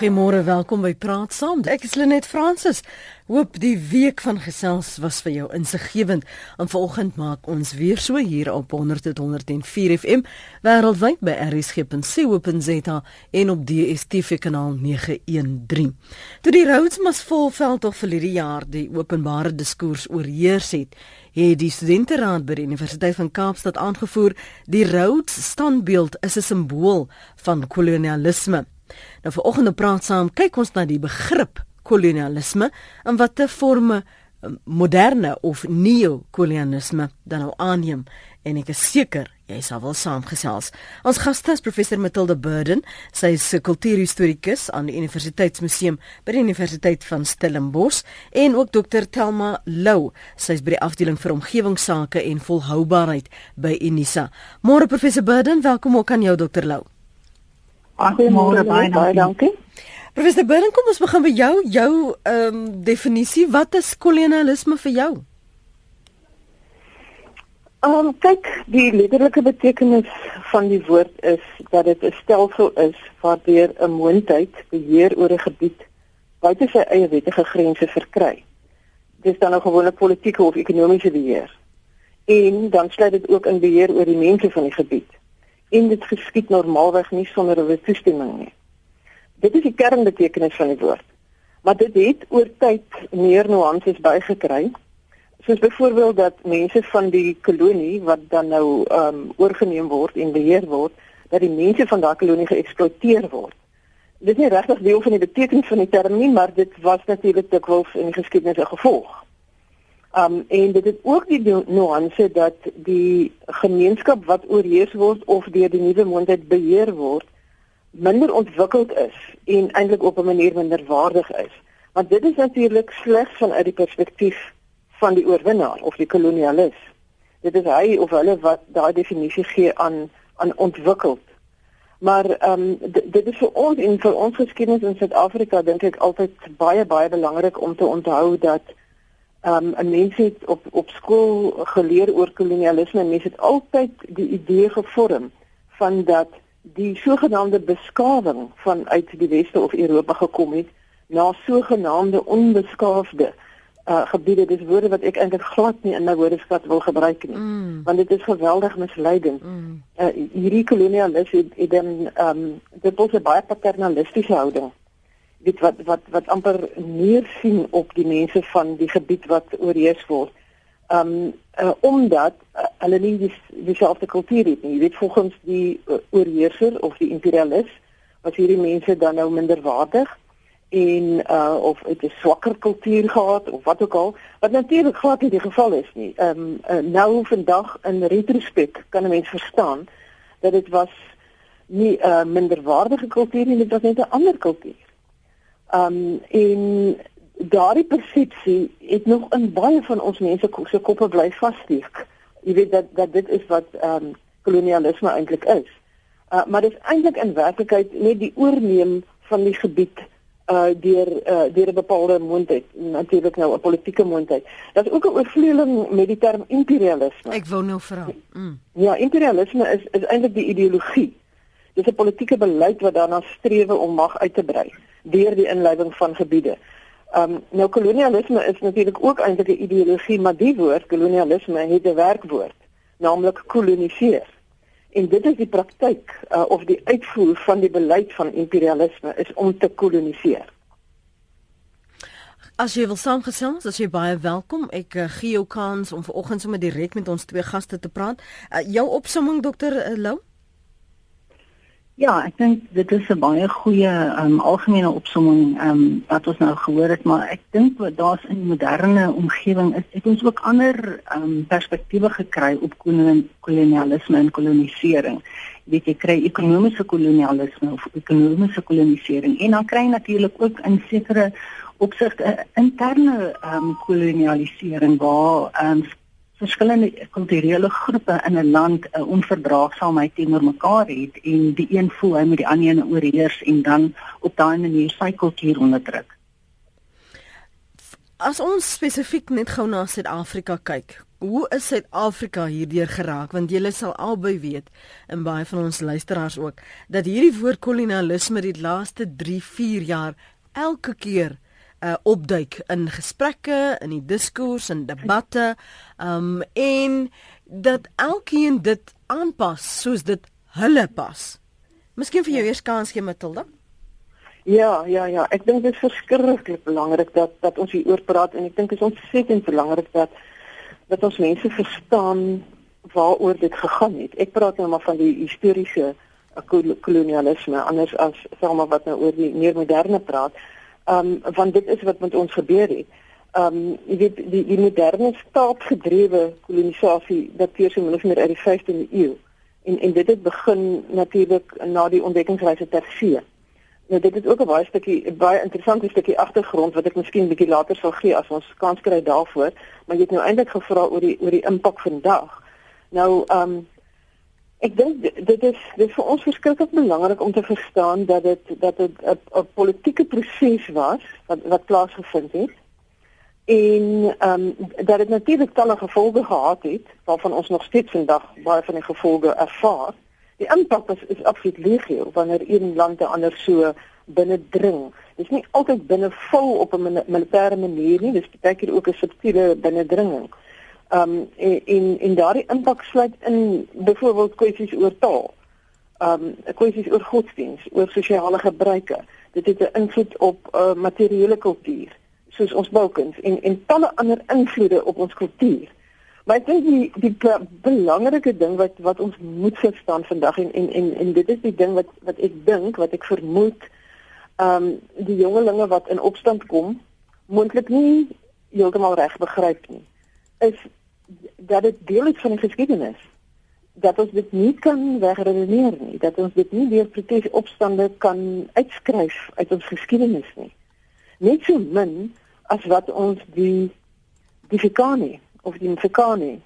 Goeiemôre, welkom by Praat Saam. Ek is Lenet Fransis. Hoop die week van gesels was vir jou insiggewend. En vanoggend maak ons weer so hier op 100.104 FM wêreldwyd by rsg.co.za en op DStv kanaal 913. Toe die Rhodes Must Fall veld tog vir hierdie jaar die openbare diskurs oorheers het, het die studenteraad by die Universiteit van Kaapstad aangevoer die Rhodes standbeeld is 'n simbool van kolonialisme. Nou vanoggend praat saam, kyk ons na die begrip kolonialisme en watter forme um, moderne of neo-kolonialisme dan nou aanneem en ek is seker jy sal wel saamgesels. Ons gaste is professor Matilda Burden, sy is 'n kultuurhistorikus aan die Universiteitsmuseum by die Universiteit van Stellenbosch en ook dokter Telma Lou, sy is by die afdeling vir omgewingsake en volhoubaarheid by Unisa. Môre professor Burden, welkom ook aan jou dokter Lou. Goeiemôre baie dankie. dankie. Professor Burn, kom ons begin by jou, jou ehm um, definisie. Wat is kolonialisme vir jou? Ehm um, kyk, die letterlike betekenis van die woord is dat dit 'n stelsel is waardeur 'n moondheid beheer oor 'n gebied buite sy eie wettige grense verkry. Dit is dan nou gewoonlik politieke of ekonomiese beheer. En dan sluit dit ook in beheer oor die mense van die gebied en dit geskied normaalweg nie sonder 'n toestemming nie. Dit is die kernbetekenis van die woord. Maar dit het oor tyd meer nuances bygekry. Soos byvoorbeeld dat mense van die kolonie wat dan nou ehm um, oorgeneem word en beheer word, dat die mense van daardie kolonie geëksploiteer word. Dit is nie regtig deel van die betekenis van die term nie, maar dit was natuurlik dikwels in die geskiedenis 'n gevolg. Um en dit is ook die nuance dat die gemeenskap wat oorheers word of deur die nuwe mondheid beheer word minder ontwikkeld is en eintlik op 'n manier minder waardig is. Want dit is natuurlik slegs vanuit die perspektief van die oorwinnaar of die kolonialis. Dit is hy of hulle wat daai definisie gee aan aan ontwikkeld. Maar ehm um, dit is vir ons en vir ons geskiedenis in Suid-Afrika dink ek altyd baie baie belangrik om te onthou dat Um 'n mens het op op skool geleer oor kolonialisme en mense het altyd die idee gevorm van dat die sogenaamde beskawing vanuit die weste of Europa gekom het na sogenaamde onbeskaafde uh gebiede dis woorde wat ek eintlik glad nie in my woordeskat wil gebruik nie mm. want dit is geweldig misleidend. Mm. Uh hierdie kolonialisme het, het dan um dit was 'n baie paternalistiese houding weet wat wat wat amper meer sien op die mense van die gebied wat oorheers word. Um uh, omdat uh, hulle nie die dieselfde kultuur het nie. Jy weet volgens die uh, oorheerser of die imperialis was hierdie mense dan nou minderwaardig en uh of het 'n swakker kultuur gehad of wat ook al wat natuurlik glad nie die geval is nie. Um uh, nou vandag in retrospek kan 'n mens verstaan dat dit was nie 'n uh, minderwaardige kultuur nie, dit was net 'n ander kultuur. Um en daardie persepsie het nog in baie van ons mense se koppe bly vassteek. Jy weet dat dat dit is wat um kolonialisme eintlik is. Uh maar dit is eintlik in werklikheid net die oorneem van die gebied uh deur uh deur 'n bepaalde moondheid, natuurlik nou 'n politieke moondheid. Daar's ook 'n oorvleueling met die term imperialisme. Ek wou nou vra. Mm. Ja, imperialisme is is eintlik die ideologie. Dit is 'n politieke beleid wat daarna streef om mag uit te brei deur die inleiding van gebiede. Um nou kolonialisme is natuurlik ook eintlik 'n ideologie, maar die woord kolonialisme het 'n werkwoord, naamlik koloniseer. En dit is die praktyk uh, of die uitvoer van die beleid van imperialisme is om te koloniseer. As jy wil saamgesels, as jy baie welkom. Ek uh, gee jou kans om vanoggend sommer direk met ons twee gaste te praat. Uh, jou opsomming dokter uh, Lou? Ja, ek dink dit is 'n baie goeie um, algemene opsomming um, wat ons nou gehoor het, maar ek dink wat daar's in die moderne omgewing is, het ons ook ander um, perspektiewe gekry op kolonialisme en kolonisering. Jy weet jy kry ekonomiese kolonialisme of ekonomiese kolonisering en dan kry jy natuurlik ook in sekere opsigte interne um, kolonialisering waar um, verskillende kulturele groepe in 'n land 'n onverdraagsaamheid teenoor mekaar het en die een voel hy moet die ander een oorheers en dan op daai manier sy kultuur onderdruk. As ons spesifiek net gou na Suid-Afrika kyk, Hoe is Suid-Afrika hierdeur geraak? Want julle sal albei weet en baie van ons luisteraars ook dat hierdie woord kolonialisme die laaste 3-4 jaar elke keer uh, opduik in gesprekke, in die diskurs en debatte, um en dat elkeen dit aanpas soos dit hulle pas. Miskien vir jou eers kans gee Matilda. Ja, ja, ja. Ek dink dit is verskriklik belangrik dat dat ons hier oor praat en ek dink dit is ontsettend belangrik dat dat ons mense verstaan waaroor dit gegaan het. Ek praat nou maar van die historiese kolonialisme anders as selma wat nou oor die meer moderne praat. Ehm um, want dit is wat met ons gebeur het. Ehm um, jy weet die die moderne staatsgedrewe kolonisasie dateer so min of meer uit die 15de eeu. En en dit het begin natuurlik na die ontdekkingsreise ter see. Nou dit is ook 'n baie stukkie baie interessante stukkie agtergrond wat ek miskien bietjie later sal gee as ons kans kry daarvoor, maar jy het nou eintlik gevra oor die oor die impak vandag. Nou ehm um, Ek dink dit is dit is vir ons verskriklik belangrik om te verstaan dat dit dat dit 'n politieke proses was wat wat plaasgevind het en ehm um, dat dit natuurlik talle gevolge gehad het waarvan ons nog steeds vandag baie van die gevolge ervaar. Die impak is is absoluut legio wanneer een land 'n ander so binne dring. Dit is nie altyd binne vol op 'n militêre manier nie, dis baie keer ook 'n subtiele binnendringing. Um en en, en daardie impak sluit in byvoorbeeld kwessies oor taal. Um kwessies oor godsdiens, oor sosiale gebruike. Dit het 'n invloed op uh, materiële kultuur, soos ons boukuns en en talle ander invloede op ons kultuur. Maar ek dink die die belangrike ding wat wat ons moet verstaan vandag en en en en dit is die ding wat wat ek dink, wat ek vermoed, um die jongelinge wat in opstand kom, moontlik nie heeltemal reg begryp nie. Is dat dit deel is van die geskiedenis. Dat ons dit nie kan wegredeneer nie. Dat ons dit nie deur protes opstande kan uitskryf uit ons geskiedenis nie. Net so min as wat ons die die Fikani of die Fikani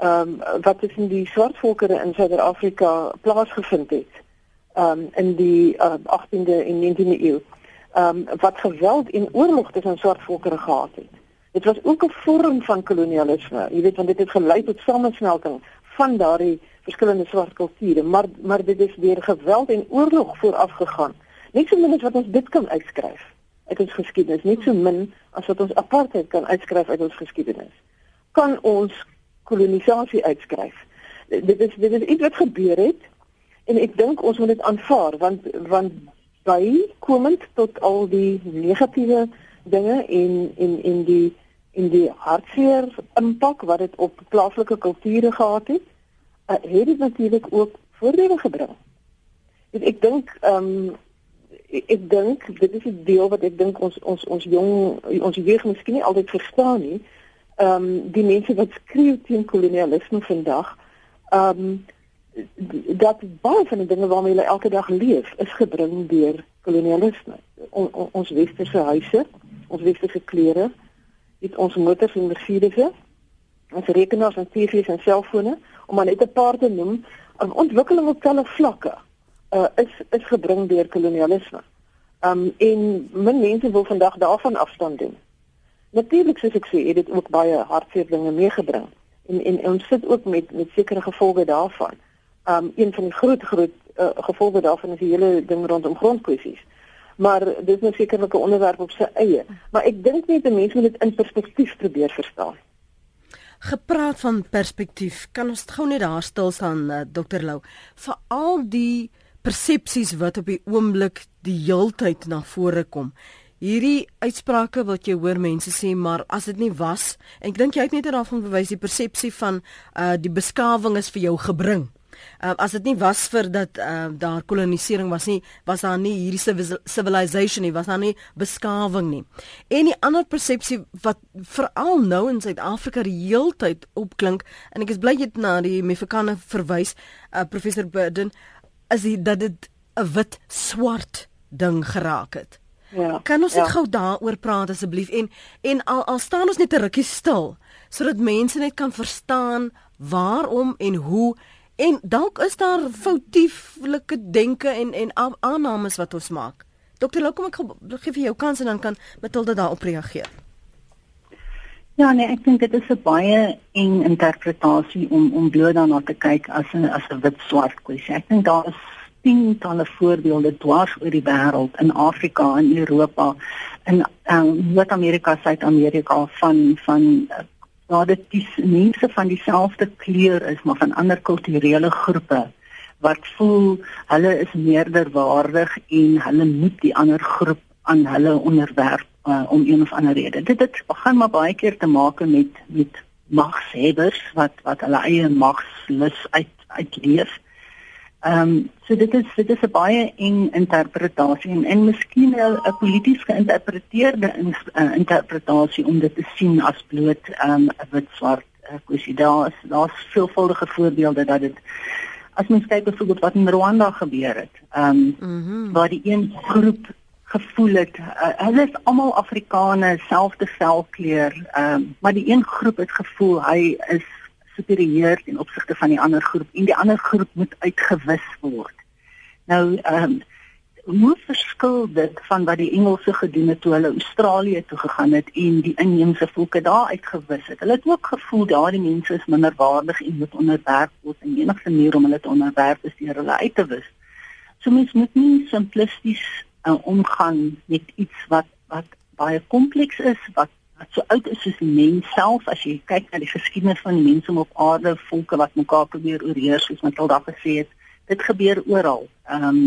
ehm um, wat in die swartvolkere in Suid-Afrika plaasgevind het ehm um, in die uh, 18de en 19de eeu ehm um, wat geweld en oorlog tussen swartvolkere gehad het Dit was ook 'n vorm van kolonialisme. Jy weet want dit het gelei tot samesmelting van daardie verskillende swart kulture, maar maar dit is deur geweld en oorlog vooraf gegaan. Net so min as wat ons dit kan uitskryf uit ons geskiedenis, net so min as wat ons apartheid kan uitskryf uit ons geskiedenis. Kan ons kolonisasie uitskryf. Dit is dit is iets wat gebeur het en ek dink ons moet dit aanvaar want want by komend tot al die negatiewe dinge en en en die en die hartseer impak wat dit op plaaslike kulture gehad het, uh, het dit natuurlik ook voordele gebring. En ek dink ehm um, ek, ek dink dit is 'n deel wat ek dink ons ons ons jong ons jeug miskien nie altyd verstaan nie. Ehm um, die mense wat skreeu teen kolonialisme vandag, ehm um, dat baie van die dinge waarmee hulle elke dag leef, is gebring deur kolonialisme. On, on, ons westerse huise ons westerse klere, het ons motors en Mercedes'e, ons rekenaars en TV's en selfone, om maar net 'n paar te noem, 'n ontwikkeling op talle vlakke uh, is is gebring deur kolonialisme. Um en min mense wil vandag daarvan afstand doen. Natuurlik soos ek sê, het dit ook baie hartseer dinge meegebring en en ons sit ook met met sekere gevolge daarvan. Um een van die groot groot uh, gevolge daarvan is die hele ding rondom grondkwessies maar dit is nou sekerlik 'n onderwerp op sy eie. Maar ek dink net 'n mens moet dit in perspektief probeer verstaan. Gepraat van perspektief, kan ons gou net daar stil staan uh, Dr Lou vir al die persepsies wat op die oomblik die heeltyd na vore kom. Hierdie uitsprake wat jy hoor mense sê, maar as dit nie was, ek dink jy het net daarvan bewys die persepsie van uh die beskawing is vir jou gebring uh, as dit nie was vir dat uh, daar kolonisering was nie, was daar nie hierdie civilization nie, was daar nie beskawing nie. En die ander persepsie wat veral nou in Suid-Afrika die heeltyd opklink en ek is bly jy het na die Mefekane verwys, uh, professor Burden, is die, dat dit 'n wit swart ding geraak het. Ja. Kan ons net ja. gou daaroor praat asseblief en en al al staan ons net 'n rukkie stil sodat mense net kan verstaan waarom en hoe En dalk is daar foutieflike denke en en aannames wat ons maak. Dokter, kom ek gee vir jou kans en dan kan Matilda daarop reageer. Ja nee, ek dink dit is 'n baie eng interpretasie om om bloot daarna te kyk as 'n as 'n wit swart kwessie. Ek dink daar is tientalle voorbeelde dwars oor die wêreld in Afrika en Europa in um, Noord-Amerika, Suid-Amerika van van uh, waar dit die mense van dieselfde kleur is maar van ander kulturele groepe wat voel hulle is meerderwaardig en hulle moet die ander groep aan hulle onderwerp uh, om een of ander rede. Dit dit gaan maar baie keer te maak met met magshebbers wat wat hulle eie magslus uit uitleef. Ehm um, so dit is dit is 'n baie eng interpretasie en en miskien 'n polities geïnterpreteerde in, uh, interpretasie om dit te sien as bloot ehm, 'n um, wit swart uh, kwessie. Daar is daar's veelvuldige voorbeelde dat dit as mens kyk byvoorbeeld wat in Rwanda gebeur het. Ehm um, mm -hmm. waar die een groep gevoel het uh, hulle is almal Afrikaners, selfde velkleur, ehm um, maar die een groep het gevoel hy is superieur ten opsigte van die ander groep en die ander groep moet uitgewis word. Nou ehm um, hoe verskil dit van wat die Engelse gedoen het toe hulle Australië toe gegaan het en die inheemse volke daar uitgewis het. Hulle het ook gevoel daardie mense is minderwaardig en moet onderwerp word en enigste manier om hulle te onderwerp is deur hulle uit te wis. So mens moet nie simplisties uh, omgaan met iets wat wat baie kompleks is, wat so oud is soos die mens self as jy kyk na die geskiedenis van die mense op aarde, volke wat mekaar probeer oorheers soos Matilda gesê het, dit gebeur oral. Ehm um,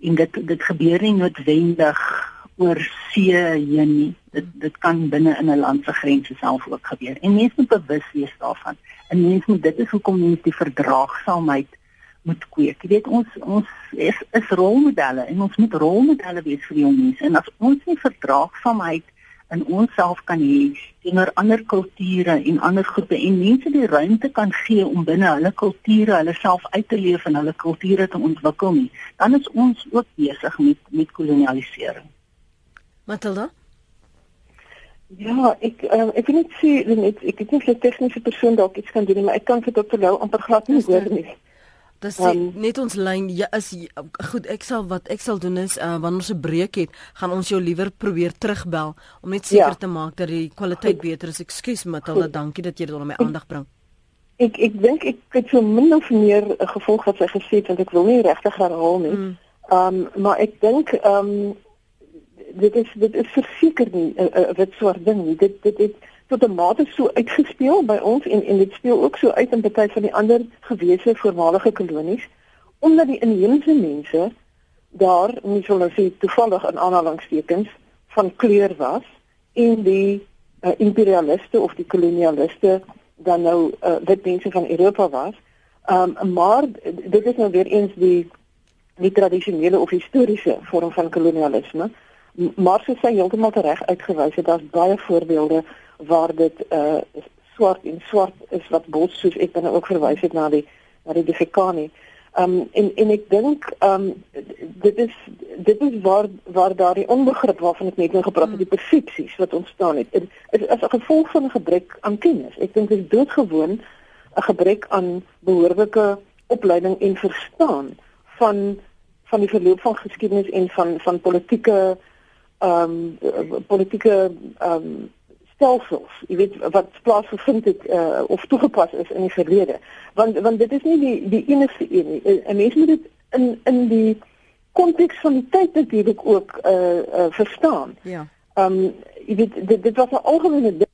en dit dit gebeur nie noodwendig oor see heen nie. Dit dit kan binne in 'n land se grense self ook gebeur. En mense moet bewus wees daarvan. En mense moet dit is hoekom mense die verdraagsaamheid moet kweek. Jy weet ons ons is, is rolmodelle en ons moet rolmodelle wees vir jong mense. En as ons nie verdraagsaamheid in onsself kan hê teenoor ander kulture en ander groepe en mense die ruimte kan gee om binne hulle kulture hulle self uit te leef en hulle kulture te ontwikkel nie, dan is ons ook besig met met kolonialisering. Matilda Ja, ek um, ek weet nie sê ek ek het nie 'n tegniese persoon dalk iets kan doen, maar ek kan vir dokter Lou amper glad nie hoor nie. Dis um, net ons lyn ja is goed ek sal wat ek sal doen is uh, wanneer ons 'n breek het gaan ons jou liewer probeer terugbel om net seker ja. te maak dat die kwaliteit goed. beter is. Ekskuus Matilda, dankie dat jy dit onder my aandag bring. Ek ek dink ek het so min of meer gevolg wat sy gesê het want ek wil nie regtig herhaal nie. Ehm mm. um, maar ek dink ehm um, dit is dit is verseker nie 'n uh, uh, wit swart ding nie. Dit dit het tot 'n mate so uitgespeel by ons en en dit speel ook so uit in baie van die ander gewese voormalige kolonies omdat die inheemse mense daar nie nou sê toevallig in aanhalingstekens van kleur was en die uh, imperialiste of die kolonialiste dan nou uh, wit mense van Europa was. Ehm um, maar dit is nou weer eens die die tradisionele of historiese vorm van kolonialisme. Maar sy sê heeltemal reg uitgewys het daar's baie voorbeelde waar dit uh swart en swart is wat bos soos ek dan ook verwys het na die na die Defekani. Um en en ek dink um dit is dit is waar waar daardie onbegrip waarvan ek net nou gepraat het, die persepsies wat ontstaan het. Dit is as 'n gevolg van 'n gebrek aan kennis. Ek dink dit is doodgewoon 'n gebrek aan behoorlike opleiding en verstaan van van die verloop van geskiedenis en van van politieke ehm um, politieke ehm um, stelsels, jy weet wat plaasgevind het uh, of toegepas is in die verlede. Want want dit is nie die die enigste een nie. 'n eh, Mens moet dit in in die konteks van die tyd natuurlik ook uh uh verstaan. Ja. Ehm um, jy weet dit dit was 'n algemene ding.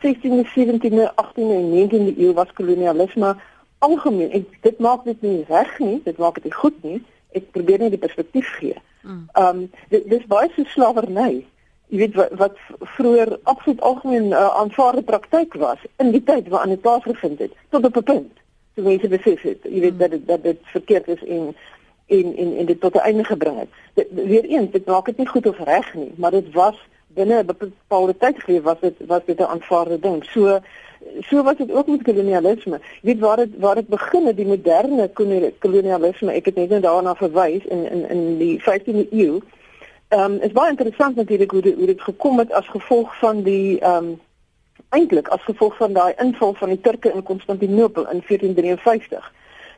16de, 17de, 18de en 19de eeu was kolonialisme algemeen. Ek dit maak dit nie reg nie, dit maak dit nie goed nie. Ek probeer net die perspektief gee. Mm. Ehm um, dit dis baie so slawerny jy weet wat, wat vroeër absoluut algemeen uh, aanvaarde praktyk was in die tyd waarin dit plaasgevind het tot op 'n punt. So mense besef het, jy weet mm. dat dit dat dit verkeerd is en en en en dit tot 'n einde gebring het. Dit, weer eens, dit maak dit nie goed of reg nie, maar dit was binne 'n bepaalde tyd gegee was dit was dit 'n aanvaarde ding. So so was dit ook met kolonialisme. Jy weet waar dit waar dit begin het, die moderne kolonialisme, ek het net nou daarna verwys in in in die 15de eeu Ehm um, is baie interessant natuurlik hoe dit hoe dit gekom het as gevolg van die ehm um, eintlik as gevolg van daai inval van die Turke in Konstantinopel in 1453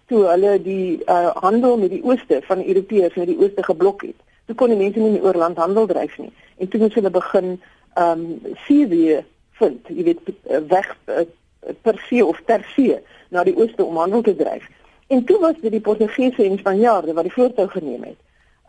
toe hulle die uh, handel met die ooste van die Europeërs met die ooste geblok het. Toe kon die mense nie meer oor land handel dryf nie. En toe moes hulle begin ehm um, Syrië vind, jy weet weg per see of ter see na die ooste om handel te dryf. En toe was dit die Portugese en Spanjaarde wat die voortou geneem het.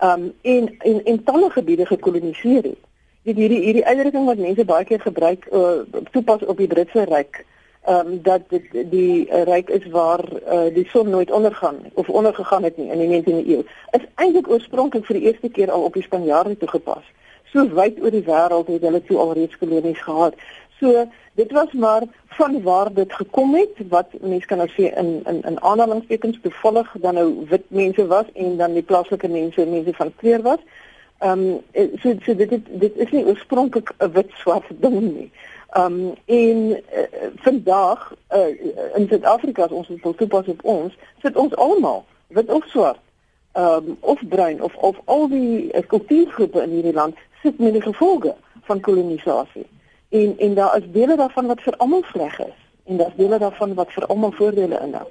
Um en en en talle gebiede gekoloniseer het. Dit hierdie hierdie uitdrukking wat mense baie keer gebruik uh, toepas op die Britse ryk um dat dit die uh, ryk is waar uh, die son nooit ondergaan of ondergegaan het nie in die 19de eeu. Is eintlik oorspronklik vir die eerste keer al op die Spanjaarde toegepas. So wyd oor die wêreld het hulle toe alreeds kolonies gehad. So dit was maar van waar dit gekom het wat mense kan nou sê in in in aanhalingstekens toevallig dan nou wit mense was en dan die plaaslike mense mense van kleur was. Ehm um, so so dit dit, dit is nie oorspronklik 'n wit swart ding nie. Ehm um, en uh, vandag uh, in Suid-Afrika as ons dit wil toepas op ons, sit ons almal wit of swart ehm um, of bruin of of al die uh, kultuurgroepe in hierdie land sit met die gevolge van kolonisasie en en daar is dele daarvan wat vir almal sleg is en daar's dele daarvan wat vir almal voordele inhou.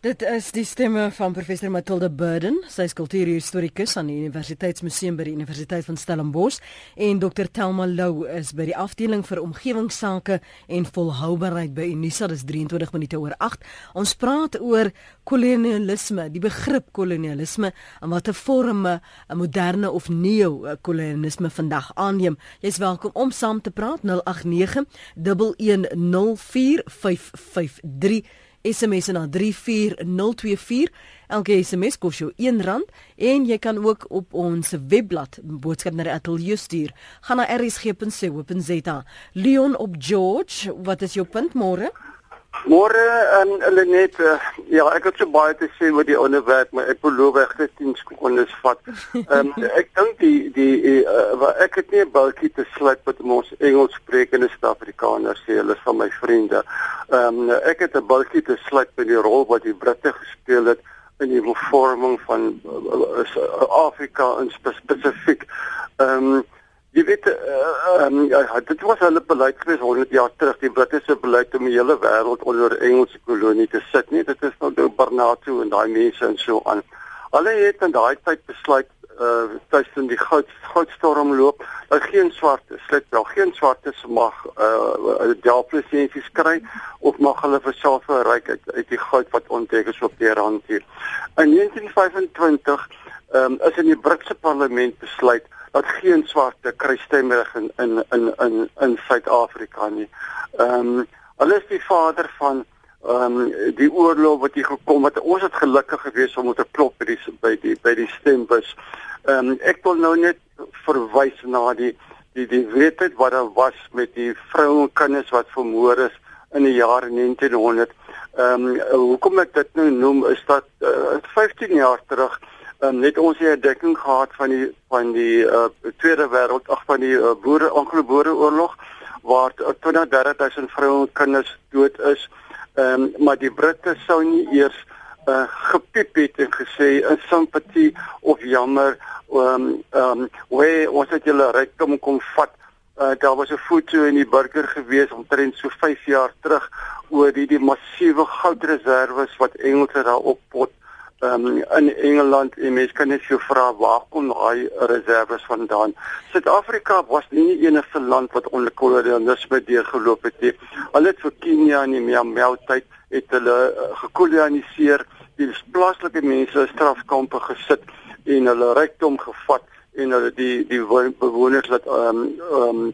Dit is die stemme van professor Matilda Burden, sy is kultuurhistorikus aan die Universiteitsmuseum by die Universiteit van Stellenbosch en Dr Telma Lou is by die afdeling vir omgewingsake en volhoubaarheid by Unisa, dis 23 minute oor 8. Ons praat oor kolonialisme, die begrip kolonialisme en watter vorme 'n moderne of neo-kolonialisme vandag aanneem. Jy's welkom om saam te praat 089 1104553 SMS na 34024. Elke SMS kos jou R1 en jy kan ook op ons webblad boodskap na die ateljee stuur. Gaan na rsg.co.za. Leon op George, wat is jou punt môre? Môre aan um, Lenet, uh, ja, ek het so baie te sê oor die onderwerp, maar ek beloof ek het 10 sekondes vat. Ehm um, ek dink die die uh, ek het nie 'n bultjie te sluit met ons Engels sprekende Suid-Afrikaners sê hulle van my vriende. Ehm um, ek het 'n bultjie te sluit met die rol wat die Britte gespeel het in die vorming van uh, uh, Afrika in spesifiek. Ehm um, Jy weet uh, um, ja, dit was hulle beleid gewees 100 jaar terug die Britte se beleid om die hele wêreld onder Engelse kolonie te sit nie dit is nou nou Barnard en daai mense en so aan. Hulle het in daai tyd besluit uh tussen die goud goudstorm loop dat geen swartes slit wel geen swartes mag uh diaplisensies kry of mag hulle vir self verryk uit, uit die goud wat ontdek is op die rand hier. In 1925 um, is in die Britse parlement besluit dat geen swarte krystemmerig in in in in in Suid-Afrika nie. Ehm um, hulle is die vader van ehm um, die oorlog wat hier gekom het. Ons het gelukkig gewees om te klop by die by die by die stembus. Ehm um, ek wil nou net verwys na die die die wetheid wat daar was met die vroue en kinders wat vermoor is in die jare 1900. Ehm um, hoekom ek dit nou noem is dat uh, eh, 15 jaar terug um, net ons hier 'n dekking gehad van die van die uh, Tweede Wêreld ag van die uh, boere Anglo-Boere oorlog waar 20 30000 vroue en kinders dood is. Ehm um, maar die Britte sou nie eers uh, gepiep het en gesê in simpatie of jammer ehm um, ehm um, hoe ons het julle rykdom kom vat. Uh, daar was 'n foto in die burger gewees omtrent so 5 jaar terug oor die die massiewe goudreserwes wat Engelse daar op pot um, in Engeland en mense kan net so vra waar kom daai reserves vandaan. Suid-Afrika was nie die enigste land wat onder kolonialisme deurgeloop het nie. Hulle het vir Kenia in die Miamel tyd het hulle uh, gekoloniseer. Die plaaslike mense in strafkampe gesit en hulle rykdom gevat en hulle die die bewoners wat ehm um, ehm um,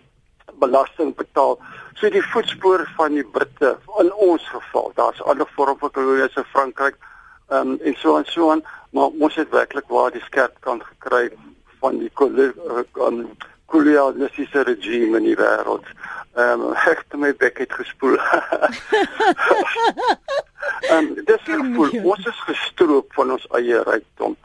belasting betaal. So die voetspore van die Britte in ons geval. Daar's ander vorme van kolonies in Frankryk um, en so en so aan maar ons het werklik waar die skerp kant gekry van die um, kolonialistiese regime in die wêreld. Ehm um, ek het my bek het gespoel. Ehm um, dis gevoel ons is gestroop van ons eie rykdom.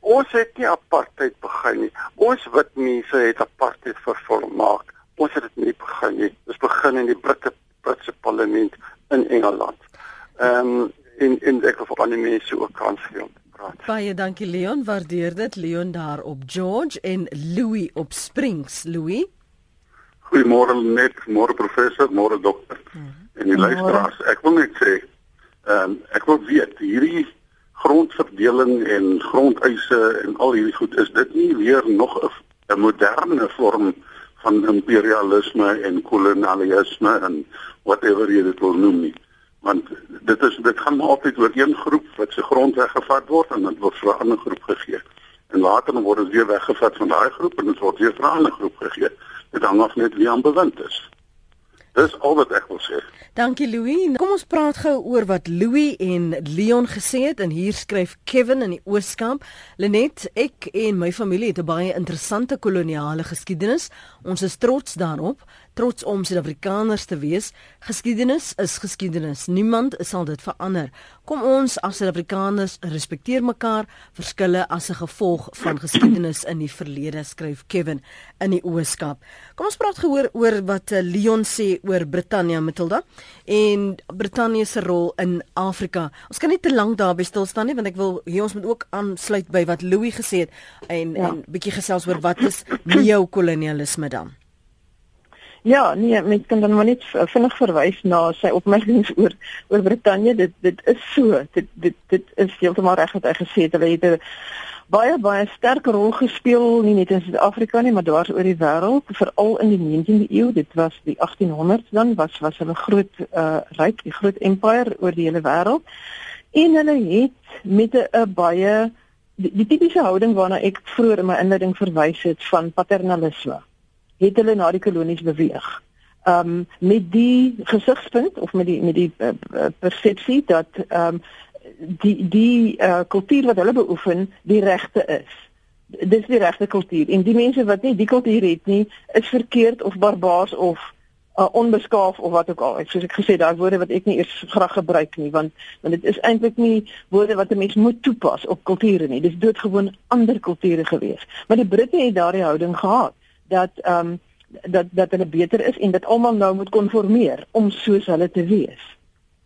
Ons het nie apartheid begin nie. Ons wit mense het apartheid vervolmaak. Ons het dit nie begin nie. Dit begin in die Britse Britse parlement in Engeland. Ehm um, en en ek wil vir ander mense ook kans gee om te praat. Baie dankie Leon, waardeer dit. Leon daar op George en Louis op Springs. Louis. Goeiemôre net, môre professor, môre dokter. Mm -hmm. En die luisteraars, ek wil net sê, ehm um, ek wil weet hierdie grondverdeling en grondeise en al hierdie goed is dit nie weer nog 'n moderne vorm van imperialisme en kolonialisme en whatever jy dit wil noem nie want dit is dit gaan maar altyd oor een groep wat se grond weggevat word en dit word vir 'n ander groep gegee en later dan word dit weer weggevat van daai groep en dit word weer vir 'n ander groep gegee dit hang af net wie aan bewind is Dis al wat ek wil sê. Dankie Louis. Kom ons praat gou oor wat Louis en Leon gesê het en hier skryf Kevin in die Ooskamp. Lenet, ek en my familie het 'n baie interessante koloniale geskiedenis. Ons is trots daarop trots om Suid-Afrikaners te wees. Geskiedenis is geskiedenis. Niemand sal dit verander. Kom ons as Suid-Afrikaners respekteer mekaar, verskille as 'n gevolg van geskiedenis in die verlede, skryf Kevin in die Ooskaap. Kom ons praat gehoor oor wat eh, Leon sê oor Britannia Matilda en Britannia se rol in Afrika. Ons kan nie te lank daarby stil staan nie want ek wil hier ons moet ook aansluit by wat Louis gesê het en ja. en bietjie gesels oor wat is neokolonialisme dan? Ja, nee, mens kan dan maar net vinnig verwys na sy opmerkings oor oor Brittanje. Dit dit is so. Dit dit dit is heeltemal reg wat hy gesê het. Hulle het 'n baie baie sterk rol gespeel nie net in Suid-Afrika nie, maar dwars oor die wêreld, veral in die 19de eeu. Dit was die 1800s dan was was hulle groot uh ryk, die groot empire oor die hele wêreld. En hulle het met 'n baie die, die tipiese houding waarna ek vroeër in my inleiding verwys het van paternalisme het hulle na die kolonies beweeg. Um met die gesigspunt of met die met die uh, persepsie dat um die die uh, kultuur wat hulle beoefen die regte is. Dis die regte kultuur en die mense wat nie die kultuur het nie, is verkeerd of barbaars of uh, onbeskaaf of wat ook al. Ek soos ek gesê daai woorde wat ek nie eers graag gebruik nie want want dit is eintlik nie woorde wat 'n mens moet toepas op kulture nie. Dis doodgewoon ander kulture gewees. Maar die Britte het daardie houding gehad dat ehm um, dat dat hulle beter is en dat almal nou moet konformeer om soos hulle te wees.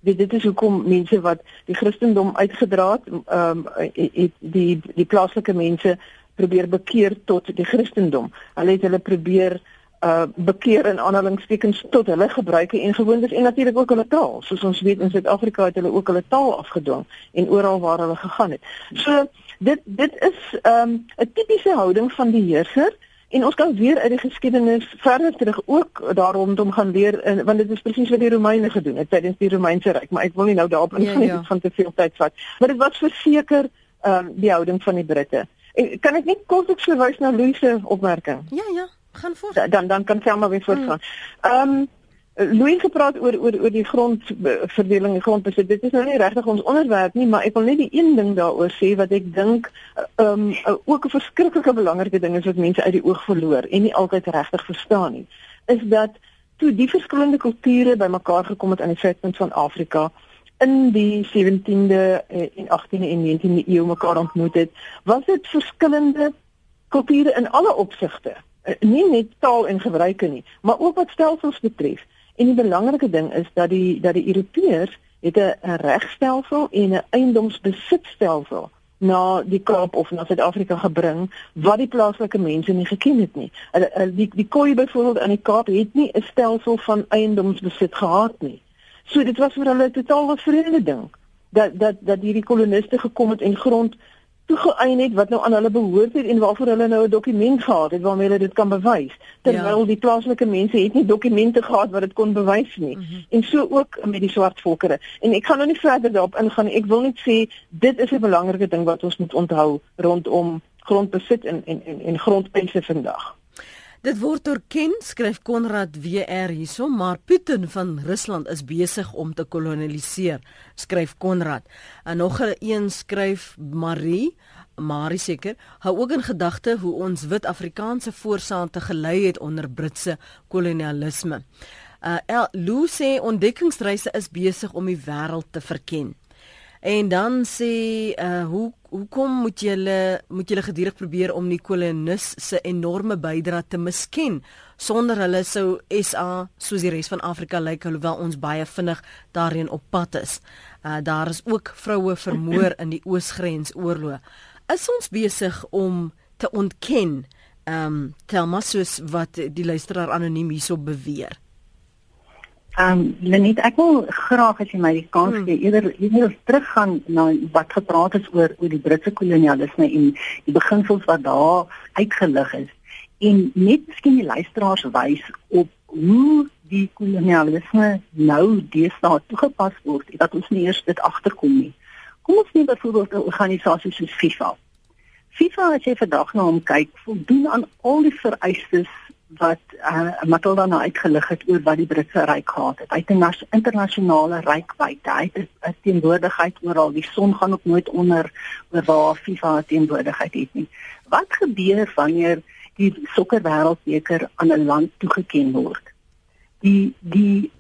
Dit dit is hoekom mense wat die Christendom uitgedra het, ehm um, het die die plaaslike mense probeer bekeer tot die Christendom. Hulle het hulle probeer uh bekeer in aanhalingstekens tot hulle gebruike en gewoontes en natuurlik ook hulle taal. Soos ons weet in Suid-Afrika het hulle ook hulle taal afgedwing en oral waar hulle gegaan het. So dit dit is ehm um, 'n tipiese houding van die heerser En ons kan weer uit die geskiedenis verder terug ook daar rondom gaan leer in, want dit is presies wat die Romeine gedoen het tydens die Romeinse ryk, maar ek wil nie nou daarop ingaan ja, ja. van te veel tyd vat. Maar dit was verseker ehm um, die houding van die Britte. En kan ek net kortliks verwys na Louis se opmerking? Ja, ja, gaan voort. Da, dan dan kan Selma weer voortgaan. Hmm. Ehm um, Louis gepraat oor oor oor die grondverdeling en grondbesit. Dit is nou nie regtig ons onderwerp nie, maar ek wil net die een ding daaroor sê wat ek dink ehm um, ook 'n verskriklike belangrike ding is wat mense uit die oog verloor en nie altyd regtig verstaan nie, is dat toe die verskillende kulture bymekaar gekom het aan die suidpunt van Afrika in die 17de en 18de en 19de eeu mekaar ontmoet het, was dit verskillende kulture in alle opsigte eh, nie net taal en gebruike nie, maar ook wat stelsels betref. En die belangrike ding is dat die dat die Europeërs het 'n regstelsel en 'n eiendomsbesitstelsel na die Kaap of na Suid-Afrika gebring wat die plaaslike mense nie geken het nie. Hulle die die Khoi byvoorbeeld aan die Kaap het nie 'n stelsel van eiendomsbesit gehad nie. So dit was vir hulle 'n totaal vreemde ding dat dat dat hierdie koloniste gekom het en grond toegeëien het wat nou aan hulle behoort het en waarvoor hulle nou 'n dokument gehad het waarmee hulle dit kan bewys. Terwyl ja. die plaaslike mense het nie dokumente gehad wat dit kon bewys nie. Mm -hmm. En so ook met die swart volkere. En ek gaan nou nie verder daarop ingaan. Ek wil net sê dit is 'n belangrike ding wat ons moet onthou rondom grondbesit en en en, en grondpryse vandag. Dit word erken, skryf Konrad WR hierso, maar Putin van Rusland is besig om te kolonialiseer, skryf Konrad. En nog 'n een skryf Marie, Marie seker, hou ook in gedagte hoe ons wit Afrikaanse voorsaante gelei het onder Britse kolonialisme. Uh Lou sê ontdekkingsreise is besig om die wêreld te verken. En dan sê uh hoe hoekom moet julle moet julle gedurig probeer om die kolonis se enorme bydrae te misken sonder hulle sou SA soos die res van Afrika lyk alhoewel ons baie vinnig daarin op pad is. Uh daar is ook vroue vermoor in die oosgrens oorlog. Is ons besig om te ontken ehm um, Telma soos wat die luisteraar anoniem hierso beweer? Ehm um, Lenet, ek wil graag as jy my die kans hmm. gee hmm. eerder eerder teruggaan na wat gepraat is oor oor die Britse kolonialisme en die beginsels wat daar uitgelig is. en net miskien die luisteraars wys op hoe die kolonialisme nou deesdae toegepas word dat ons nie eers dit agterkom nie. Kom ons neem byvoorbeeld 'n organisasie soos FIFA. FIFA as jy vandag na hom kyk, voldoen aan al die vereistes wat uh, Matilda nou uitgelig het oor wat die Britse ryk gehad het. Hy het 'n internasionale rykwyte. Hy het 'n teenwoordigheid oral. Die son gaan ook nooit onder oor waar FIFA teenwoordigheid het nie. Wat gebeur wanneer die sokkerwêreldbeker aan 'n land toegeken word? Die die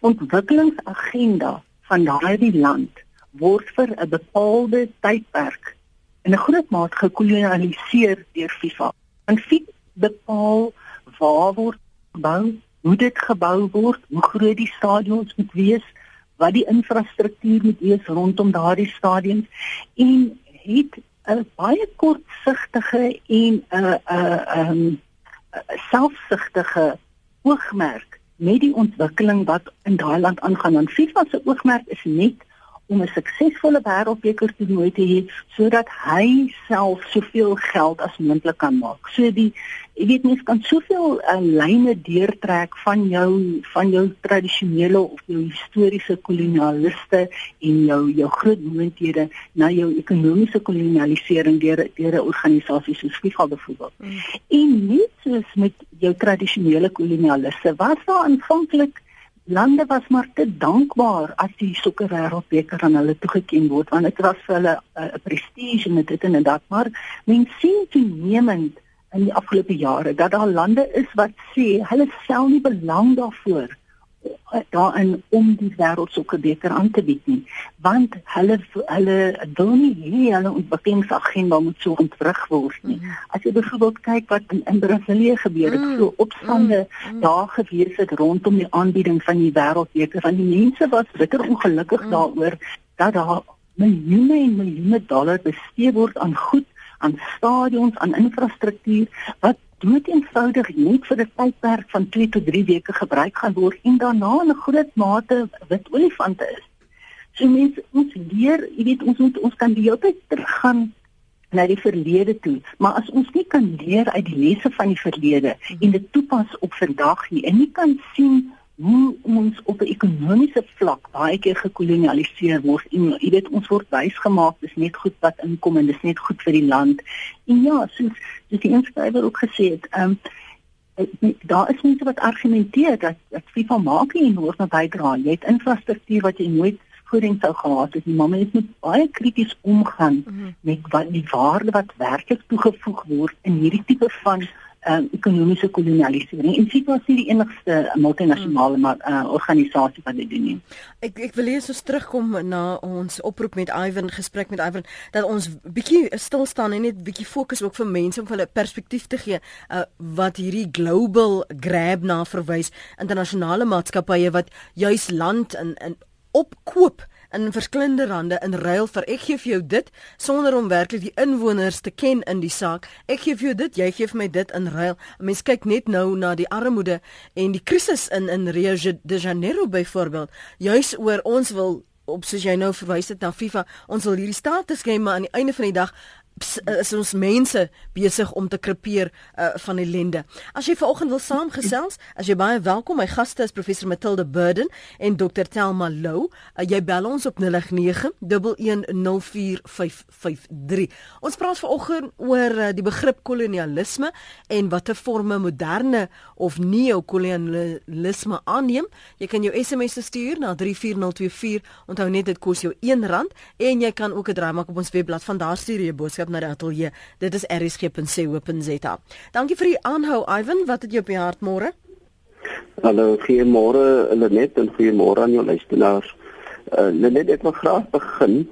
ontwikkelingsagenda van daardie land word vir 'n bepaalde tydperk in 'n groot mate gekolonialiseer deur FIFA. En FIFA bepaal waar word gebou, hoe dit gebou word, hoe groot die stadions moet wees, wat die infrastruktuur moet wees rondom daardie stadions en het 'n baie kortsigtige en 'n 'n 'n selfsugtige oogmerk met die ontwikkeling wat in daai land aangaan. En FIFA se oogmerk is net om 'n suksesvolle wêreldbeker toernooi te hê sodat hy self soveel geld as moontlik kan maak. So die jy weet mens kan soveel uh, lyne deurtrek van jou van jou tradisionele of jou historiese kolonialiste en jou jou groot moondhede na jou ekonomiese kolonialisering deur deur 'n organisasie soos FIFA byvoorbeeld. Mm. En net soos met jou tradisionele kolonialiste was daar aanvanklik lande was maar te dankbaar as die sokker wêreldbeker aan hulle toegeken word want dit was vir hulle eh, 'n uh, prestige en dit en dat. Maar mense sien toenemend in die afgelope jare dat daar lande is wat sê hulle stel nie belang daarvoor daarin om die wêreldsokkerbeker aan te bied nie want hulle hulle wil nie hê hulle ontwikkelingsagenda moet so ontwrig word nie. Mm. As jy byvoorbeeld kyk wat in, in Brasilië gebeur het, mm. so opstande mm. mm. daar gewees het rondom die aanbieding van die wêreldbeker van die mense was bitter ongelukkig mm. daaroor dat daar miljoene en miljoene dollar bestee word aan goed aan stadions, aan infrastruktuur wat dood eenvoudig net vir 'n tydperk van 2 tot 3 weke gebruik gaan word en daarna in 'n groot mate wit olifante is. So mense ons leer, jy weet ons moet ons kan die hele tyd teruggaan na die verlede toe, maar as ons nie kan leer uit die lesse van die verlede en dit toepas op vandag nie en nie kan sien hoe ons op 'n ekonomiese vlak baie keer gekolonialiseer word en jy weet ons word wysgemaak dis net goed wat inkom en dis net goed vir die land. En ja, soos soos die inskrywer ook gesê het, ehm um, daar is mense wat argumenteer dat dat FIFA maak nie enorme bydra. Jy het infrastruktuur wat jy nooit voorheen sou gehad het. Die mamma moet baie krities omgaan mm -hmm. met wat die waarde wat werklik toegevoeg word in hierdie tipe van um, ekonomiese kolonialisering. En SIPA is nie die enigste multinasjonale hmm. uh, organisasie wat dit doen nie. Ek ek wil eers so terugkom na ons oproep met Ivan gesprek met Ivan dat ons bietjie stil staan en net bietjie fokus ook vir mense om hulle perspektief te gee uh, wat hierdie global grab na verwys internasionale maatskappye wat juis land in in opkoop in verskillende rande in ruil vir ek gee vir jou dit sonder om werklik die inwoners te ken in die saak. Ek gee vir jou dit, jy gee vir my dit in ruil. Mense kyk net nou na die armoede en die krisis in in Rio de Janeiro byvoorbeeld. Juis oor ons wil op soos jy nou verwys het na FIFA, ons wil hierdie status gee maar aan die einde van die dag is ons mense besig om te krepeer uh, van ellende. As jy vanoggend wil saamgesels, as jy baie welkom. My gaste is professor Matilda Burden en Dr Telma Lou. Uh, jy bel ons op 089104553. Ons praat vanoggend oor uh, die begrip kolonialisme en watter forme moderne of neo-kolonialisme aanneem. Jy kan jou SMS stuur na 34024. Onthou net dit kos jou R1 en jy kan ook 'n draai maak op ons webblad. Van daar stuur jy boodskap na die ateljee. Dit is rsg.co.za. Dankie vir die aanhou Ivan. Wat het jy op die hart môre? Hallo, goeiemôre Lenet en goeiemôre aan jou luisteraars. Uh, Lenet, ek wil graag begin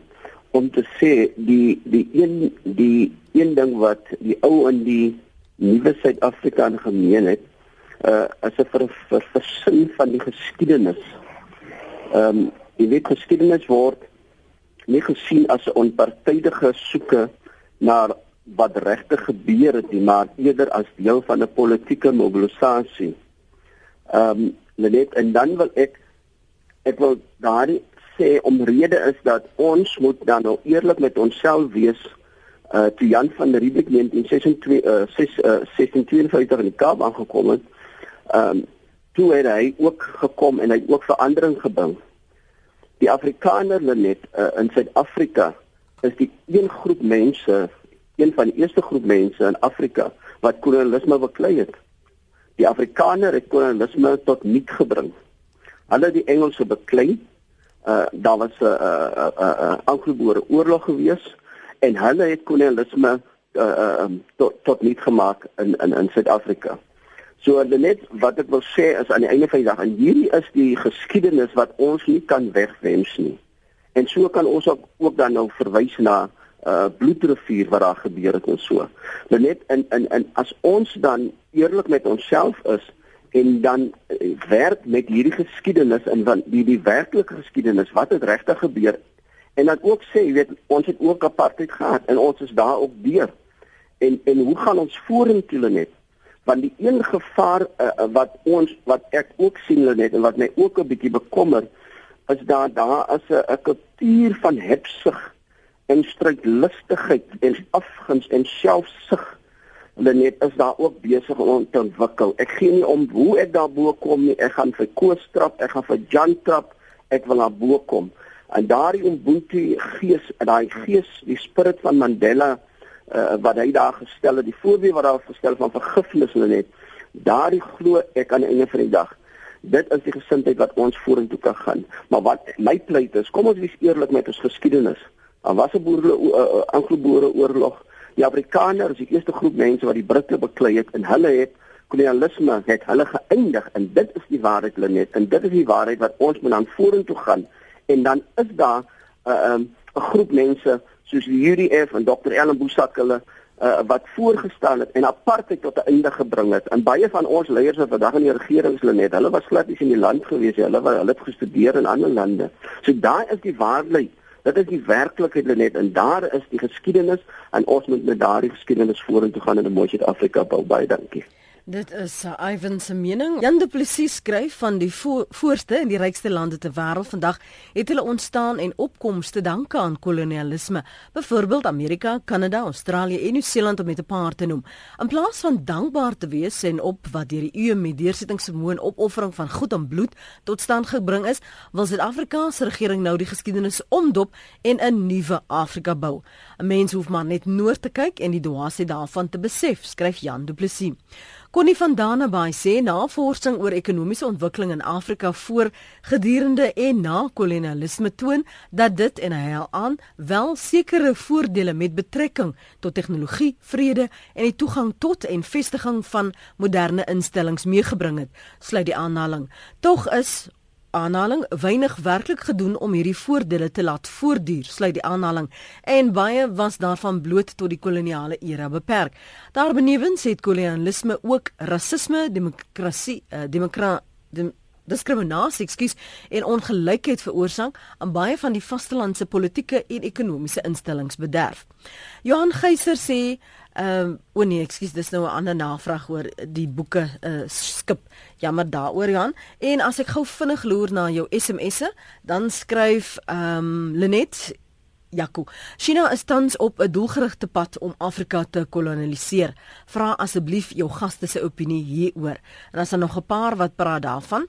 om te sê die die een die een ding wat die ou in die nuwe Suid-Afrika gemeen het, uh as 'n vir vir versin van die geskiedenis. Ehm um, jy weet geskiedenis word nie gesien as 'n onpartydige soeke na wat regtig gebeur het nie, maar eerder as deel van 'n politieke mobilisasie. Ehm um, net en dan wil ek ek wil daardie sê omrede is dat ons moet dan nou eerlik met onsself wees uh toe Jan van der Riebeeck in 1926 uh 6 uh 1652 in die Kaap aangekom het. Ehm um, toe het hy ook gekom en hy het ook verandering gebring. Die Afrikaner net uh, in Suid-Afrika is die een groep mense, een van die eerste groep mense in Afrika wat kolonialisme beklei het. Die Afrikaner het kolonialisme tot nik gebring. Hulle die Engelse beklei. Uh daar was 'n uh, 'n uh, 'n uh, Anglo-Boere oorlog gewees en hulle het kolonialisme uh, uh um, tot tot nik gemaak in in in Suid-Afrika. So net wat ek wil sê is aan die einde van die dag en hierdie is die geskiedenis wat ons nie kan wegwens nie. En so kan ons ook, ook dan nou verwys na uh bloedrivier wat daar gebeur het en so. Maar net in in in as ons dan eerlik met onsself is en dan uh, werk met hierdie geskiedenis en van die die werklike geskiedenis wat het regtig gebeur en dan ook sê jy weet ons het ook apartheid gehad en ons is daar op deur. En en hoe gaan ons vorentoe net? Want die een gevaar uh, wat ons wat ek ook sien net en wat my ook 'n bietjie bekommer is daar daar as 'n kultuur van hebsug en strydlustigheid en afguns en selfsug hulle net is daar ook besig om te ontwikkel. Ek gee nie om hoe ek daar bo kom nie. Ek gaan vir Koos trap, ek gaan vir Jan trap. Ek wil daar bo kom. En daardie Ubuntu gees, daai gees, die spirit van Mandela uh, wat hy daar gestel het, die voorbeeld wat daar gestel van vergifnis hulle net. Daardie glo ek aan die einde van die dag dit is die gesindheid wat ons vorentoe kan gaan. Maar wat my pleit is, kom ons wees eerlik met ons geskiedenis. Daar was 'n boere uh, uh, Anglo-Boere oorlog. Die Afrikaners is die eerste groep mense wat die Britte beklei het en hulle het kolonialisme het hulle geëindig en dit is die waarheid hulle net en dit is die waarheid wat ons moet dan vorentoe gaan en dan is daar 'n uh, um, 'n groep mense soos die UDF en Dr. Ellen Boesak hulle uh, wat voorgestel het en apartheid tot 'n einde gebring het. En baie van ons leiers wat vandag in die regering is, hulle net, hulle was glad nie in die land gewees nie. Hulle was hulle het gestudeer in ander lande. So daai is die waarheid. Dit is die werklikheid net en daar is die geskiedenis en ons moet met daardie geskiedenis vorentoe gaan in 'n mooi Suid-Afrika bou. Baie dankie. Dit is uh, Ivan se mening. Jan Du Plessis skryf van die vo voorste en die rykste lande ter wêreld vandag het hulle ontstaan en opkomste te danke aan kolonialisme. Byvoorbeeld Amerika, Kanada, Australië en Nieu-Seeland om met 'n paar te noem. In plaas van dankbaar te wees en op wat deur die eeue met deursettingsvermoë en opoffering van goed en bloed tot stand gebring is, wil Suid-Afrika se regering nou die geskiedenis omdop en 'n nuwe Afrika bou. 'n Mens hoef maar net noord te kyk en die dwaasheid daarvan te besef, skryf Jan Du Plessis. Connie van Danenbaai sê navorsing oor ekonomiese ontwikkeling in Afrika voor gedurende en na kolonialisme toon dat dit en hy aan wel sekere voordele met betrekking tot tegnologie, vrede en die toegang tot en vestiging van moderne instellings meegebring het. Sluit die aanhaling. Tog is aanhaling weinig werklik gedoen om hierdie voordele te laat voortduur sluit die aanhaling. En baie was daarvan bloot tot die koloniale era beperk. Daarbenewens het kolonialisme ook rasisme demokrasie uh, demokra dem, diskriminasie ekskuus en ongelykheid veroorsaak aan baie van die vastelandse politieke en ekonomiese instellings bederf. Johan Geyser sê Ehm um, o nee, ekskuus, dis nou 'n ander navraag oor die boeke uh, skip. Jammer daaroor Jan. En as ek gou vinnig loer na jou SMS'e, dan skryf ehm um, Lenet Jaco. China is tans op 'n doelgerigte pad om Afrika te kolonialiseer. Vra asseblief jou gaste se opinie hieroor. En as daar nog 'n paar wat praat daarvan,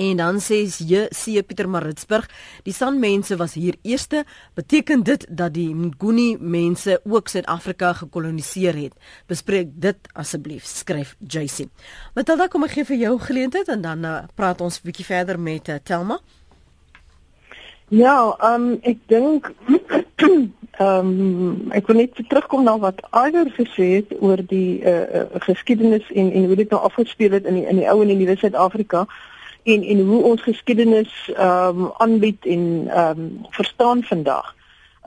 En dan sê jy C Pieter Maritzburg, die San mense was hier eerste, beteken dit dat die Nguni mense ook Suid-Afrika gekoloniseer het. Bespreek dit asseblief, skryf JC. Matilda, kom ek gee vir jou geleentheid en dan uh, praat ons 'n bietjie verder met uh, Telma. Ja, um, ek dink ehm um, ek wil net terugkom na wat Iver gesê het oor die uh, uh, geskiedenis en en hoe dit nou afgespeel het in die in die ou en die nuwe Suid-Afrika en en hoe ons geskiedenis ehm um, aanbied en ehm um, verstaan vandag.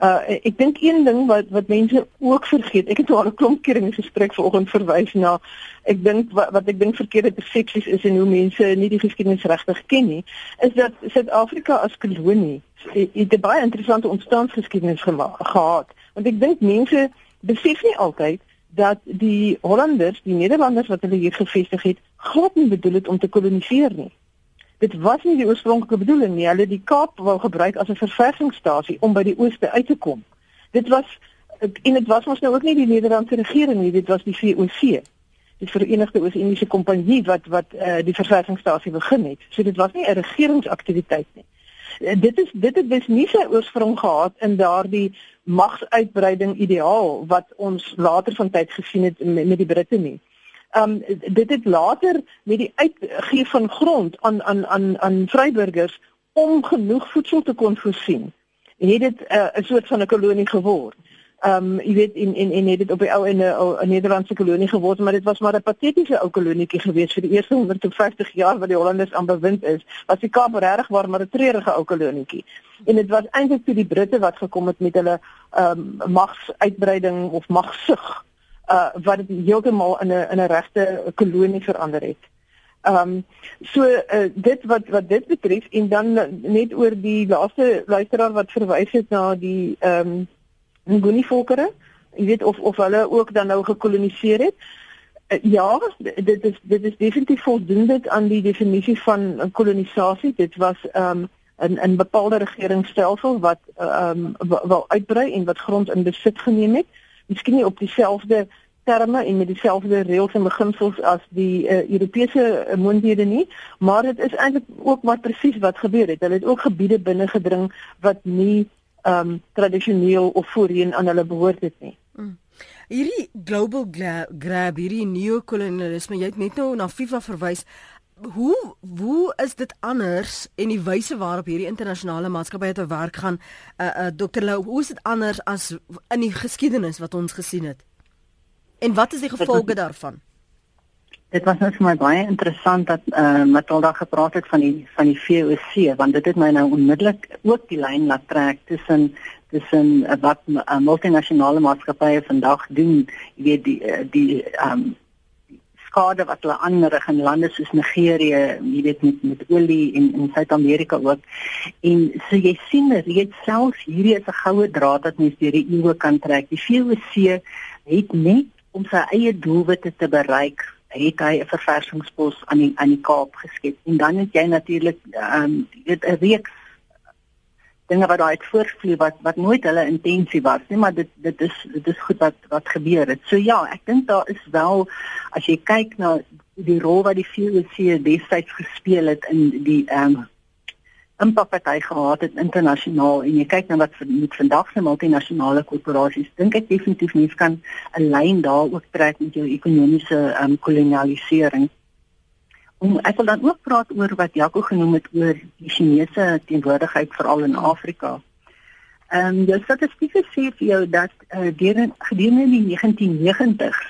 Uh ek dink een ding wat wat mense ook vergeet. Ek het al 'n klomp keer in die gesprek vanoggend verwys na ek dink wat, wat ek dink verkeerde persepsies is en hoe mense nie die geskiedenis regtig ken nie, is dat Suid-Afrika as kolonie het 'n baie interessante ontstaansgeskiedenis gehad. Want ek dink mense besef nie altyd dat die Hollanders, die Nederlanders wat hulle hier gevestig het, glad nie bedoel het om te koloniseer nie. Dit was nie die oorspronklike bedoeling nie. Hulle die Kaap wou gebruik as 'n verversingsstasie om by die ooste uit te kom. Dit was en dit was mos nou ook nie die Nederlandse regering nie, dit was die VOC. Die Verenigde Oos-Indiese Kompanjie wat wat uh, die verwerkingsstasie begin het. So dit was nie 'n regeringsaktiwiteit nie. Uh, dit is dit het dus nie sy oorsprong gehad in daardie magsuitbreiding ideaal wat ons later van tyd gesien het met, met die Britte nie. Um dit het later met die uitgee van grond aan aan aan aan vryburgers om genoeg voedsel te kon voorsien, het dit uh, 'n uh, soort van 'n kolonie geword. Ehm um, jy weet in in en het dit op die ou en 'n Nederlandse kolonie geword, maar dit was maar 'n patetiese ou kolonietjie gewees vir die eerste 150 jaar wat die Hollanders aan bewind is. Was die Kaap regtig waar maar 'n treurige ou kolonietjie. En dit was eintlik toe die Britte wat gekom het met hulle ehm um, magsuitbreiding of magsug uh wat dit heeltemal in 'n in 'n regte kolonie verander het. Ehm um, so uh, dit wat wat dit betref en dan net oor die laaste luisteraar wat verwys het na die ehm um, Nguni volkere, jy weet of of hulle ook dan nou gekoloniseer het. Uh, ja, dit is dit is definitief voldoende aan die definisie van kolonisasie. Dit was ehm um, 'n 'n bepaalde regeringsstelsel wat ehm um, wil uitbrei en wat grond in besit geneem het. Miskien nie op dieselfde terme en met dieselfde reëls en beginsels as die uh, Europese uh, moondhede nie, maar dit is eintlik ook maar presies wat gebeur het. Hulle het ook gebiede binne gedring wat nie ehm um, tradisioneel of voorheen aan hulle behoort het nie. Mm. Hierdie global grab, hierdie neokolonialisme, jy het net nou na FIFA verwys. Hoe hoe is dit anders en die wyse waarop hierdie internasionale maatskappye te werk gaan uh, uh Dr Lou hoe is dit anders as in die geskiedenis wat ons gesien het En wat is die gevolge daarvan? Dit was nou vir my baie interessant dat eh uh, Matilda gepraat het van die van die VOC want dit het my nou onmiddellik ook die lyn laat trek tussen tussen uh, wat uh, multinasjonale maatskappye vandag doen, jy weet die uh, die um, skade wat hulle aanrig in lande soos Nigerië, jy weet met met olie en in Suid-Amerika ook. En so jy sien reeds selfs hierdie is 'n goue draad wat mens deur die eeue kan trek. Die VOC het net om sy eie doelwitte te bereik, het hy 'n verversingspos aan die aan die Kaap geskep. En dan het jy natuurlik ehm um, 'n reeks dinge wat daai voortvloei wat wat nooit hulle intensie was nie, maar dit dit is dit is goed wat wat gebeur het. So ja, ek dink daar is wel as jy kyk na die rol wat die VOC destyds gespeel het in die ehm um, impak wat hy gehad het internasionaal en jy kyk na wat met vandag se multinasjonale korporasies dink ek definitief mens kan 'n lyn daar ook trek met jou ekonomiese um, kolonialisering. Om ek wil dan ook praat oor wat Jaco genoem het oor die Chinese teenwoordigheid veral in Afrika. Ehm um, jou statistieke sê vir jou dat uh, gedurende die 1990s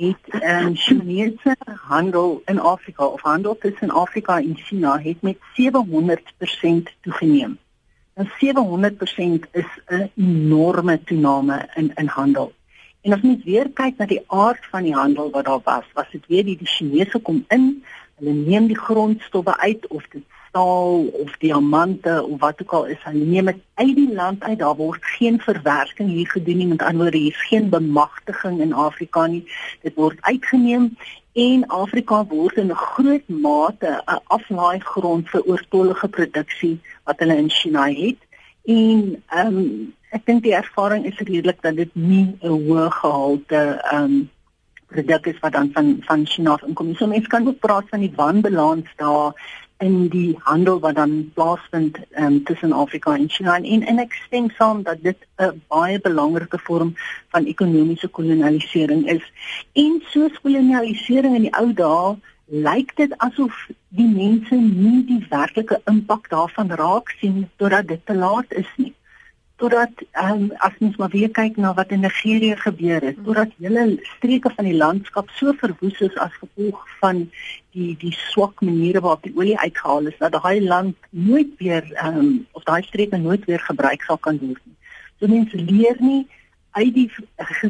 het um, Chinese handel in Afrika of handel tussen Afrika en China het met 700% toegeneem. Nou 700% is 'n enorme toename in in handel. En as mens weer kyk na die aard van die handel wat daar was, was dit weer die, die Chinese kom in, hulle neem die grondstowwe uit of dit staal of diamante of wat ook al is, hulle neem dit uit die land uit. Daar word geen verwerking hier gedoen nie. Met ander woorde, hier is geen bemagtiging in Afrika nie. Dit word uitgeneem en Afrika word in 'n groot mate 'n aflaaigrond vir oortollige produksie wat hulle in China het. En ehm um, ek dink die ervaring is redelik dat dit nie 'n hoë gehalte ehm um, produk is wat dan van van China inkom. So mense kan ook praat van die wanbalans daar in die handel wat dan plaasvind um, tussen Afrika en China en en ek stem saam dat dit 'n baie belangrike vorm van ekonomiese kolonialisering is. En soos kolonialisering in die ou dae lyk dit asof die mense nie die werklike impak daarvan raak sien totdat dit te laat is nie totdat um, as ons maar weer kyk na wat in Nigerië gebeur het, totdat hele streke van die landskap so verwoes is as gevolg van die die swak maniere waarop die olie uitgehaal is, dat daai land nooit weer um, of daai streke nooit weer gebruik sal kan word nie. So mense leer nie uit die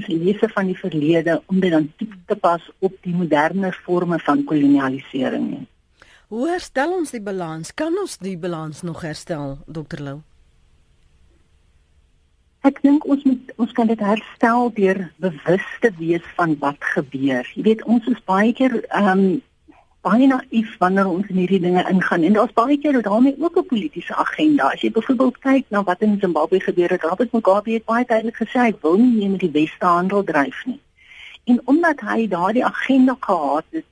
geleese van die verlede om dit dan toe te pas op die moderne forme van kolonialisering nie. Hoe herstel ons die balans? Kan ons die balans nog herstel, Dr. Lou? Ek dink ons moet ons kan dit herstel deur bewus te wees van wat gebeur. Jy weet ons is baie keer ehm um, baie naïef wanneer ons in hierdie dinge ingaan en daar's baie keer daarmee ook 'n politieke agenda. As jy byvoorbeeld kyk na wat in Zimbabwe gebeur het, Robert Mugabe het baie duidelik gesê hy wil nie met die Weste handel dryf nie. En omdat hy daardie agenda gehad het,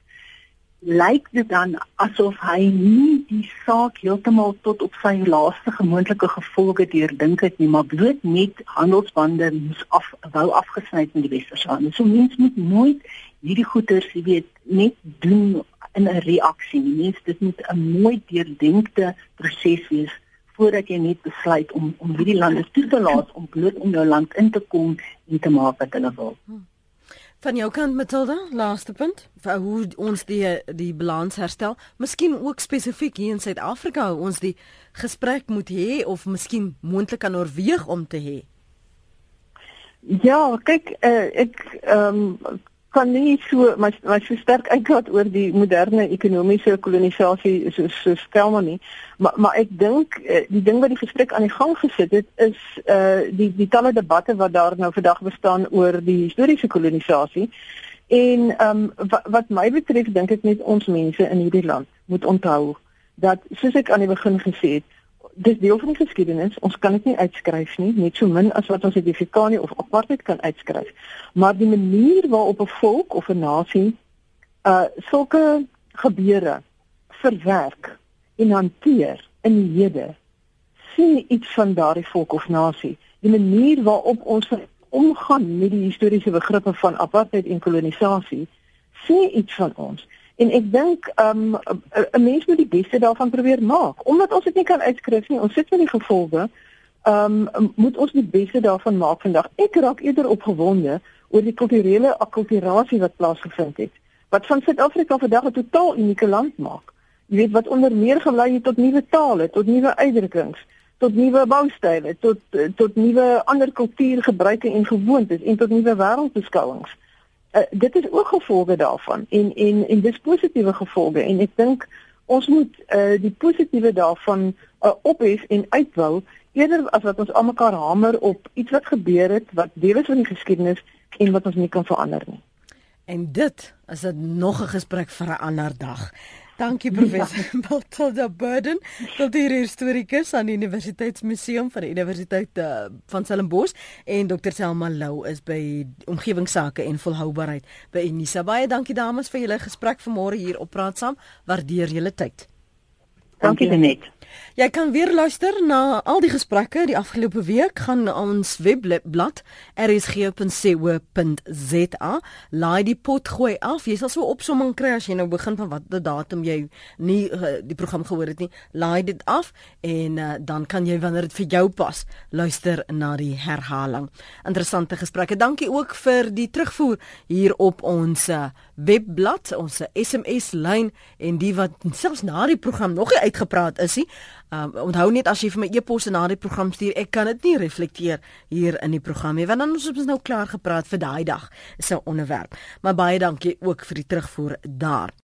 lyk dit dan asof hy nie die saak heeltemal tot op sy laaste gemoontlike gevolge deurdink het nie, maar bloot net handelsbande moes af wou afgesny met die Westerse. So mens moet nooit hierdie goeters, jy weet, net doen in 'n reaksie. Mens dit moet 'n mooi deurdenkte proses wees voordat jy net besluit om om hierdie lande toe te laat om bloot om jou land in te kom en te maak wat hulle wil. Hmm. Van jou kant Matilda, laaste punt, vir hoe ons die die balans herstel, miskien ook spesifiek hier in Suid-Afrika hoe ons die gesprek moet hê of miskien moontlik kan oorweeg om te hê. Ja, kyk, uh, ek ehm um, kan nie so maar maar so sterk uitgaan oor die moderne ekonomiese kolonisasie so so stel maar nie. Maar maar ek dink eh, die ding wat die gesprek aan die gang gesit het is uh die die talle debatte wat daar nou vandag bestaan oor die historiese kolonisasie. En ehm um, wat, wat my betref dink ek net ons mense in hierdie land moet onthou dat soos ek aan die begin gesê het dis deel van die geskiedenis. Ons kan dit nie uitskryf nie, net so min as wat ons die Afrikaanie of apartheid kan uitskryf. Maar die manier waarop 'n volk of 'n nasie uh sulke gebeure verwerk en hanteer in die hede, sien iets van daardie volk of nasie. Die manier waarop ons omgaan met die historiese begrippe van apartheid en kolonisasie, sien iets van ons. En ek dink um 'n mens moet die beste daarvan probeer maak. Omdat ons dit nie kan uitskryf nie, ons sit met die gevolge. Um moet ons die beste daarvan maak vandag. Ek raak eerder opgewonde oor die kulturele akkulturasie wat plaasgevind het. Wat van Suid-Afrika vandag 'n totaal unieke land maak. Jy weet wat onder meer gelei het tot nuwe tale, tot nuwe uitdrukkings, tot nuwe boustyle, tot tot nuwe ander kultuurgebruike en gewoontes en tot nuwe wêreldbeskouings uh, dit is ook gevolge daarvan en en en dis positiewe gevolge en ek dink ons moet uh, die positiewe daarvan uh, ophef en uitbou eerder as wat ons almekaar hamer op iets wat gebeur het wat deel is van die geskiedenis en wat ons nie kan verander nie. En dit is 'n nog 'n gesprek vir 'n ander dag. Dankie professor ja. Matilda Burden, kultuurhistorikus aan die Universiteitsmuseum van die Universiteit uh, van Stellenbosch en Dr Selma Lou is by omgewingsake en volhoubaarheid by Unisa. Baie dankie dames vir julle gesprek vanmôre hier op Praat Saam. Waardeer julle tyd. Dankie Denet. Jy kan weer luister na al die gesprekke die afgelope week gaan na ons webblad rsg.co.za. Laai die pot gooi af. Jy sal so 'n opsomming kry as jy nou begin van watter datum jy nie uh, die program gehoor het nie. Laai dit af en uh, dan kan jy wanneer dit vir jou pas luister na die herhaling. Interessante gesprekke. Dankie ook vir die terugvoer hier op ons uh, webblad, ons SMS lyn en die wat selfs na die program nog nie uitgepraat is nie. Um, onthou net as jy vir my e-posse na die program stuur, ek kan dit nie reflekteer hier in die program nie, want dan ons ons nou klaar gepraat vir daai dag. Is 'n onderwerp. Maar baie dankie ook vir die terugvoer daar.